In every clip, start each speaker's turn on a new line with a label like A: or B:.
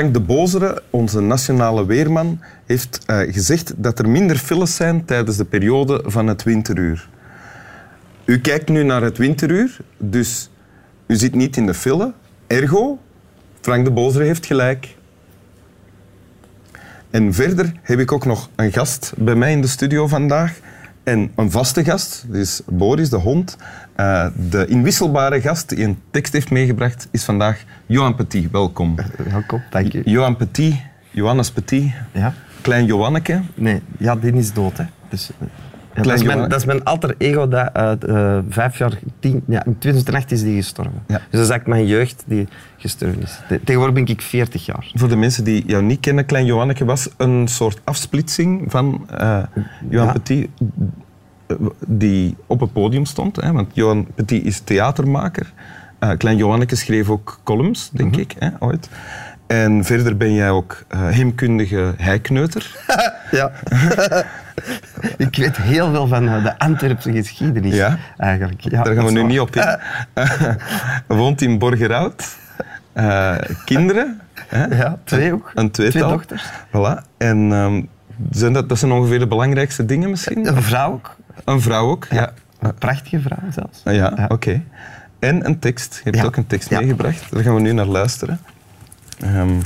A: Frank de Bozere, onze nationale weerman, heeft eh, gezegd dat er minder files zijn tijdens de periode van het winteruur. U kijkt nu naar het winteruur, dus u zit niet in de file. Ergo, Frank de Bozere heeft gelijk. En verder heb ik ook nog een gast bij mij in de studio vandaag. En een vaste gast, is Boris, de hond. Uh, de inwisselbare gast die een tekst heeft meegebracht is vandaag Johan Petit. Welkom.
B: Welkom, dank je.
A: Johan Petit, Johannes Petit,
B: Ja?
A: klein Johanneke.
B: Nee, ja, die is dood. Hè. Dus, eh, ja, dat, is mijn, dat is mijn alter ego. Dat, eh, eh, vijf jaar, tien, ja, in 2008 is die gestorven.
A: Ja.
B: Dus dat is eigenlijk mijn jeugd die gestorven is. Te- Tegenwoordig ben ik 40 jaar.
A: Voor de mensen die jou niet kennen, Klein Johanneke was een soort afsplitsing van eh, Johan
B: Ja.
A: Petit, die op het podium stond. Hè, want Johan Petit is theatermaker. Klein Johanneke schreef ook columns, denk ik, hè, ooit. En verder ben jij ook eh, heemkundige heikneuter.
B: Ja. ik weet heel veel van eh, de Antwerpse geschiedenis.
A: Ja?
B: Eigenlijk. Ja,
A: Daar gaan we nu niet op in. Woont in Borgerhout. Eh, kinderen. Hè?
B: Ja, twee ook.
A: Een tweetal.
B: Twee dochters.
A: Voilà. En ehm, zijn dat, dat zijn ongeveer de belangrijkste dingen misschien?
B: Een vrouw ook.
A: Een vrouw ook? Ja.
B: Een prachtige vrouw zelfs.
A: Ah, ja, oké. En een tekst. Je hebt
B: Ja.
A: ook een tekst meegebracht. Daar gaan we nu naar luisteren. Ehm,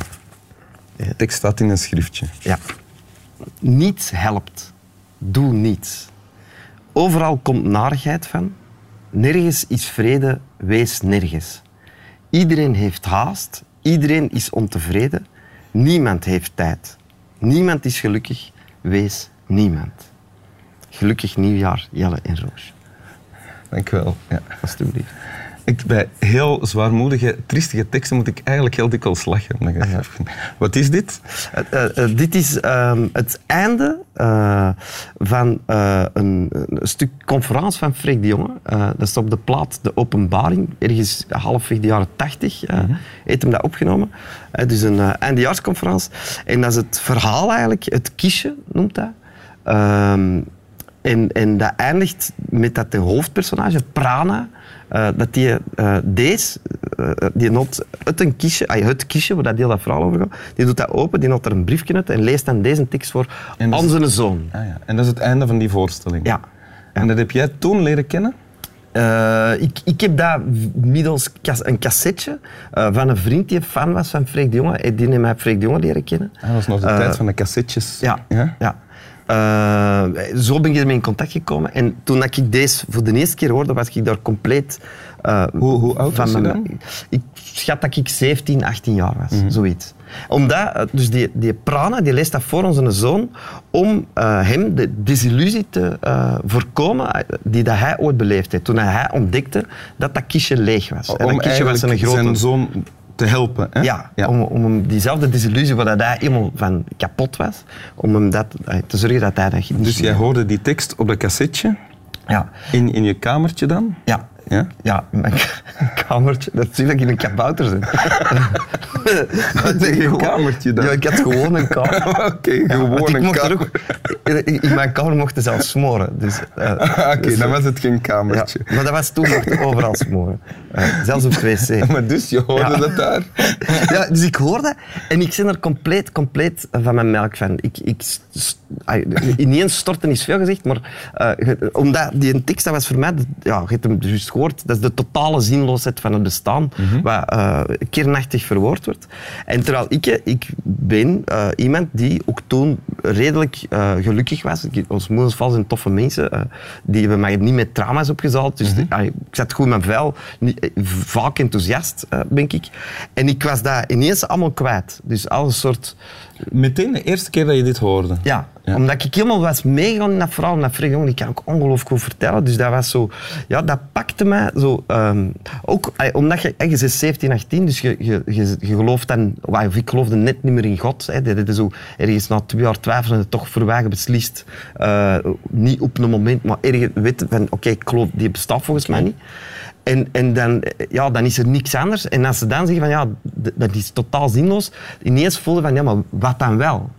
A: de tekst staat in een schriftje.
B: Ja. Niets helpt. Doe niets. Overal komt narigheid van. Nergens is vrede, wees nergens. Iedereen heeft haast, iedereen is ontevreden. Niemand heeft tijd. Niemand is gelukkig, wees niemand. Gelukkig nieuwjaar, Jelle en Roos.
A: Dank u wel. Ja.
B: Alsjeblieft.
A: Ik, bij heel zwaarmoedige, triestige teksten moet ik eigenlijk heel dikwijls lachen. Wat is dit?
B: Eh, eh, dit is ehm, het einde eh, van een, een stuk conferentie van Freek de Jonge. Dat is op de plaat De Openbaring, ergens halfweg de jaren tachtig. eh heeft hem dat opgenomen. Is een eindejaarsconferentie. En dat is het verhaal eigenlijk, het kiesje noemt dat. Ehm, en, en dat eindigt met dat de hoofdpersonage, Prana, eh, dat die eh, deze, eh, die not uit een kistje, ah, het kistje, waar dat deel dat verhaal over gaat, die doet dat open, die had er een briefje uit en leest dan deze tekst voor
A: is-
B: zijn zoon.
A: Ah, ja. En dat is het einde van die voorstelling.
B: Ja.
A: En dat heb jij toen leren kennen?
B: Ik, ik heb dat middels een cassetje van een vriend die fan was van Freek de Jonge. En Die heeft mij Freek de Jonge leren kennen.
A: Ah, dat was nog de tijd van de cassettes.
B: Ja.
A: ja?
B: ja. Eh, zo ben ik ermee in contact gekomen. En toen dat ik deze voor de eerste keer hoorde, was ik daar compleet... eh,
A: Hoe- hoe oud was je
B: mijn-
A: dan?
B: Ik schat dat ik 17, 18 jaar was.
A: Mhm.
B: Zoiets. Omdat, eh, dus die, die Prana, die leest dat voor onze zoon om hem de desillusie te voorkomen die dat hij ooit beleefd heeft. Toen hij ontdekte dat dat kistje leeg was. En dat kistje was een
A: eigenlijk
B: grote...
A: zijn zoon te helpen. Hè?
B: Ja, Om, om hem diezelfde desillusie waar dat hij helemaal van kapot was, om hem dat, eh, te zorgen dat hij dat niet
A: Dus jij hoorde die tekst op dat cassetje
B: Ja,
A: in, in je kamertje dan?
B: ja.
A: Ja?
B: Ja, mijn ka- kamertje. Dat zie ik in een kabouter zit.
A: Wat zeg je, een kamertje dan?
B: Ja, ik had gewoon een kamer.
A: Oké,
B: Ja,
A: gewoon een
B: er
A: kamer.
B: ook, in, mijn kamer mochten ze zelfs smoren. Dus, eh,
A: Oké,
B: dus,
A: dan
B: eh,
A: was het geen
B: ja,
A: kamertje.
B: maar dat was toen mocht overal smoren. Eh, zelfs op het wc.
A: Maar dus, je hoorde
B: Ja.
A: dat daar?
B: Ja, dus ik hoor dat en ik ben er compleet, compleet van mijn melk van. Ik, ik, ineens storten is veel gezegd, maar omdat die tekst, dat was voor mij, ja, je hebt hem juist gehoord, dat is de totale zinloosheid van het bestaan, wat eh, kernachtig verwoord wordt. En terwijl ik, eh, ik ben eh, iemand die ook toen redelijk gelukkig was. Ik, ons moeders zijn toffe mensen, die hebben mij niet met trauma's opgezaald. Dus ai, ik zat goed in mijn vel, niet, vaak enthousiast, denk ik. En ik was dat ineens allemaal kwijt. Dus al een soort...
A: Meteen de eerste keer dat je dit hoorde.
B: Ja,
A: Ja.
B: omdat ik helemaal was meegegaan in dat verhaal. En dat Freek Jongen, die kan ook ongelooflijk goed vertellen. Dus dat was zo... Ja, dat pakte mij zo... ehm, ook eh, omdat je... eh, Je bent 17, 18, dus je, je, je, je gelooft dan... Of ik geloofde net niet meer in God. Hè. Dat is zo... Ergens na twee jaar twijfelen toch verwagen beslist. eh, niet op een moment, maar ergens weten van... Oké, ik geloof, die bestaat volgens mij niet. En, en dan, ja, dan is er niks anders. En als ze dan zeggen van ja, dat is totaal zinloos, ineens voelde van ja, maar wat dan wel?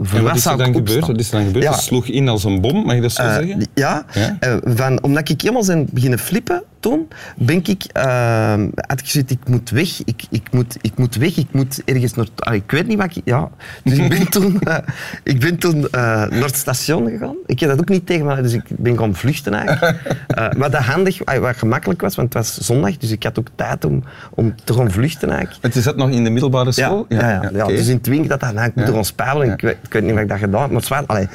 B: Voor wat
A: is er dan gebeurd? Wat is er dan gebeurd?
B: Ja.
A: Sloeg in als een bom, mag je dat zo
B: Eh,
A: zeggen?
B: ja,
A: Ja?
B: eh, van, omdat ik helemaal zijn beginnen flippen toen ben ik, uh, had ik gezegd, ik moet weg, ik, ik, moet, ik moet weg, ik moet ergens naar... Ah, ik weet niet wat ik... Ja. Dus ik ben toen, uh, ik ben toen uh, naar het station gegaan. Ik heb dat ook niet tegen me, dus ik ben gaan vluchten eigenlijk. wat dat handig, wat gemakkelijk was, want het was zondag, dus ik had ook tijd om, om te gaan vluchten eigenlijk.
A: Want je zat nog in de middelbare school?
B: Ja, ja, ja, ja, ja okay. dus in het dat dat, nou, ik moet gaan spelen. Ik, weet, ik weet niet wat ik dat gedaan heb, maar zwaar, allee,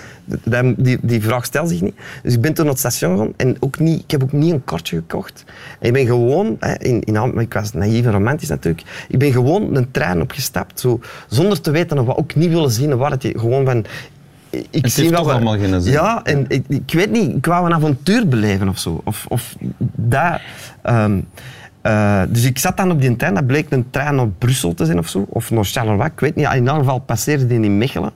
B: die, die vraag stelt zich niet. Dus ik ben toen naar het station gegaan en ook niet, ik heb ook niet een kortje gekocht. En ik ben gewoon, in, in, ik was naïef en romantisch natuurlijk, ik ben gewoon een trein opgestapt, zo, zonder te weten of wat ook niet willen zien, waar het gewoon van...
A: Ik het zie wel toch allemaal geen zin.
B: Ja, en ik, ik, weet niet, ik wou een avontuur beleven of zo. Of, of dat... Um, uh, dus ik zat dan op die trein, dat bleek een trein naar Brussel te zijn of zo, of naar Charleroi, ik weet niet. In ieder geval passeerde die in Mechelen.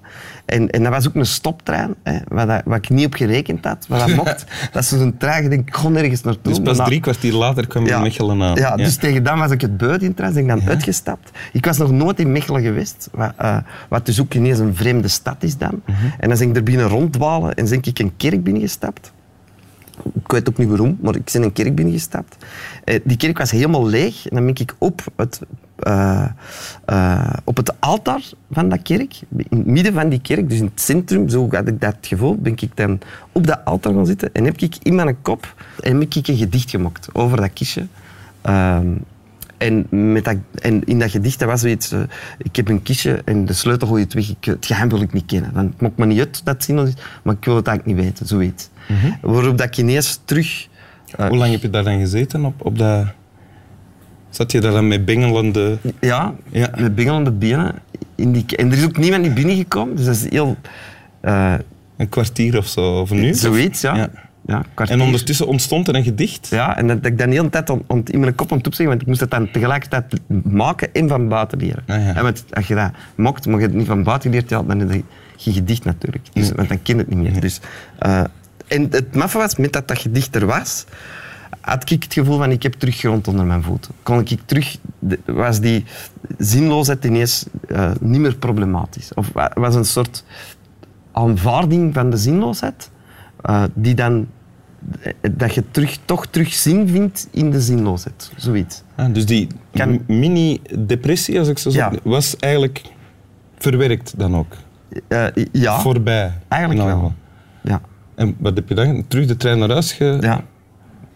B: En, en dat was ook een stoptrein, hè, waar, dat, ik niet op gerekend had, waar dat mocht. dat is zo'n trein, ik denk, ik kon nergens naartoe.
A: Dus pas drie kwartier later kwam ja, Mechelen aan.
B: Ja, dus tegen dan was ik het buiten in trein, ben ik dan ja. uitgestapt. Ik was nog nooit in Mechelen geweest, wat, uh, wat dus ook ineens een vreemde stad is dan. Mhm. En dan ben ik er binnen ronddwalen en ben ik een kerk binnengestapt. Ik weet ook niet waarom, maar ik ben een kerk binnengestapt. Uh, die kerk was helemaal leeg. En dan ben ik op het, uh, op het altaar van dat kerk, in het midden van die kerk, dus in het centrum, zo had ik dat gevoel, ben ik dan op dat altaar gaan zitten en heb ik in mijn kop en heb ik een gedicht gemaakt over dat kistje. Ehm, en, met dat, en in dat gedicht dat was zoiets, uh, ik heb een kistje en de sleutel gooi je het weg. Ik, het geheim wil ik niet kennen. Dan maakt me niet uit dat zin is, maar ik wil het eigenlijk niet weten, zoiets. Mm -hmm. Waarop dat ik ineens terug...
A: Uh, Hoe lang heb je daar dan gezeten op, op dat... Zat je daar dan met bengelende...
B: Ja, ja. met bengelende benen. In die, en er is ook niemand die binnengekomen, dus dat is heel... Uh,
A: een kwartier of zo, of nu?
B: Zoiets, ja. ja. Ja,
A: en ondertussen ontstond er een gedicht?
B: Ja, en dat ik dan de hele tijd on, on, in mijn kop aan het opzeggen, want ik moest het dan tegelijkertijd maken en van buiten leren. Ah, ja. En want als je dat mocht, maar je het niet van buiten leert, ja, dan is je gedicht natuurlijk. Dus, Want dan ken je het niet meer. Dus, uh, en het maffe was, met dat dat gedicht er was, had ik het gevoel van ik heb terug grond onder mijn voeten. Kon ik terug, was die zinloosheid ineens uh, niet meer problematisch. Of was een soort aanvaarding van de zinloosheid, uh, die dan dat je terug, toch terug zin vindt in de zinloosheid. Zoiets.
A: Ah, dus die kan... mini-depressie, als ik zo zeg, ja. was eigenlijk verwerkt dan ook?
B: Uh, ja.
A: Voorbij?
B: Eigenlijk wel. Ja.
A: En wat heb je dan? Terug de trein naar huis ge...
B: Ja.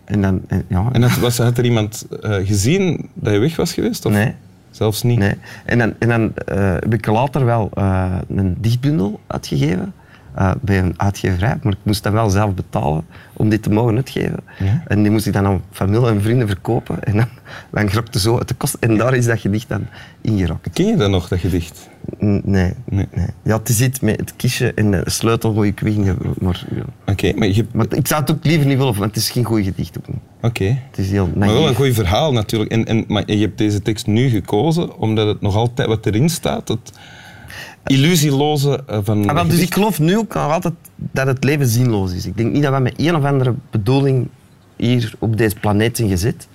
B: En dan... En, ja.
A: en had, was, had er iemand uh, gezien dat je weg was geweest? Of?
B: Nee.
A: Zelfs niet?
B: Nee. En dan, en dan uh, heb ik later wel een dichtbundel uitgegeven uh, bij een uitgeverij, maar ik moest dat wel zelf betalen om dit te mogen uitgeven. Ja? En die moest ik dan aan familie en vrienden verkopen en dan, dan grokte zo uit de kost. En daar is dat gedicht dan ingerokt.
A: Ken je dat nog, dat gedicht?
B: Nee. nee. nee. Ja, het is iets met het kistje en de sleutel gooi ik. Maar, ja.
A: Oké, maar, je...
B: maar ik zou het ook liever niet willen, want het is geen goed gedicht ook niet.
A: Oké.
B: Het is heel
A: Maar wel een goed verhaal natuurlijk. En, en, maar je hebt deze tekst nu gekozen omdat het nog altijd wat erin staat. Het, illusieloze eh, van...
B: Ah, dus ik geloof nu ook altijd dat het leven zinloos is. Ik denk niet dat we met een of andere bedoeling hier op deze planeet zijn gezet.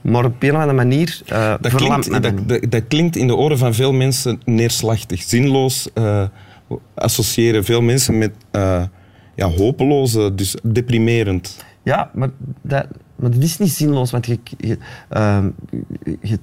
B: Maar op een of andere manier uh,
A: dat, klinkt, dat, dat, dat, klinkt in de oren van veel mensen neerslachtig. Zinloos uh, associëren veel mensen met uh, ja, hopeloos, dus deprimerend.
B: Ja, maar dat, maar dat is niet zinloos. Want je, je, je,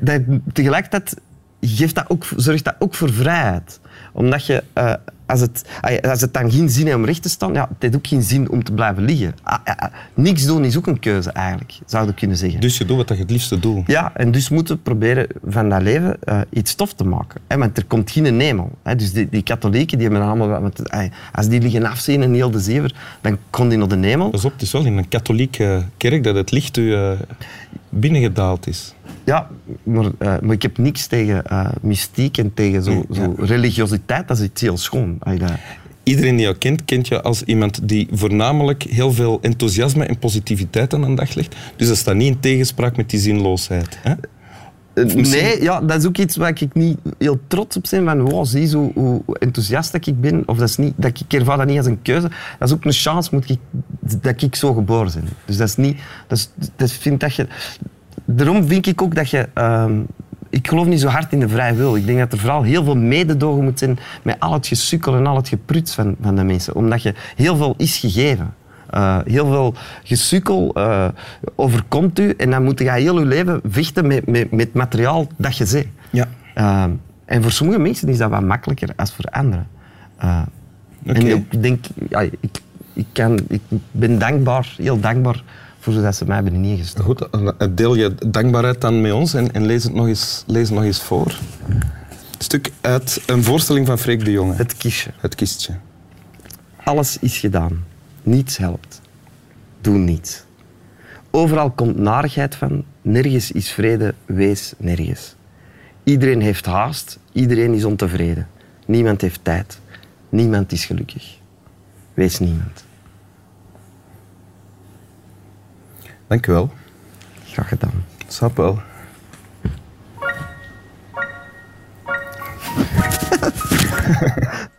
B: dat, tegelijkertijd geeft dat ook, zorgt dat ook voor vrijheid. Omdat je, uh, als, het, als het dan geen zin heeft om recht te staan, ja, het heeft ook geen zin om te blijven liggen. Ah, ah, niks doen is ook een keuze eigenlijk, zou je kunnen zeggen.
A: Dus je doet wat je het liefste doet.
B: Ja, en dus moeten we proberen van dat leven uh, iets tof te maken. Hè, want er komt geen hemel. Hè. Dus die, die, katholieken, die hebben allemaal... Met, als die liggen afzien in heel de zever, dan kon die naar de hemel.
A: Pas op, het is wel in een katholieke kerk dat het licht u binnengedaald is.
B: Ja, maar, uh, maar ik heb niks tegen uh, mystiek en tegen zo, zo religiositeit. Dat is iets heel schoon.
A: Iedereen die jou kent, kent je als iemand die voornamelijk heel veel enthousiasme en positiviteit aan de dag legt. Dus dat staat niet in tegenspraak met die zinloosheid. Hè?
B: Uh, nee, ja, dat is ook iets waar ik niet heel trots op ben. Van, wow, zie zo hoe enthousiast dat ik ben. Of dat is niet, dat ik ervaar dat niet als een keuze. Dat is ook een chance moet ik, dat ik zo geboren ben. Dus dat is niet... Dat, is, dat vind dat je daarom vind ik ook dat je... Uh, ik geloof niet zo hard in de vrije wil. Ik denk dat er vooral heel veel mededogen moet zijn met al het gesukkel en al het gepruts van, van de mensen. Omdat je heel veel is gegeven. Eh, heel veel gesukkel eh, overkomt u en dan moet je heel je leven vechten met, met, met materiaal dat je zet.
A: Ja.
B: Eh, en voor sommige mensen is dat wat makkelijker als voor anderen. Eh,
A: Oké.
B: En ik denk, ja, ik, ik, kan, ik ben dankbaar, heel dankbaar voor dat ze mij hebben ingestoken.
A: Goed, dan deel je dankbaarheid dan met ons en, en lees, het nog eens, lees het nog eens voor. Een stuk uit een voorstelling van Freek de Jonge.
B: Het kistje.
A: Het kistje.
B: Alles is gedaan. Niets helpt. Doe niets. Overal komt narigheid van. Nergens is vrede. Wees nergens. Iedereen heeft haast. Iedereen is ontevreden. Niemand heeft tijd. Niemand is gelukkig. Wees niemand.
A: Dank u wel.
B: Graag gedaan.
A: Snap wel.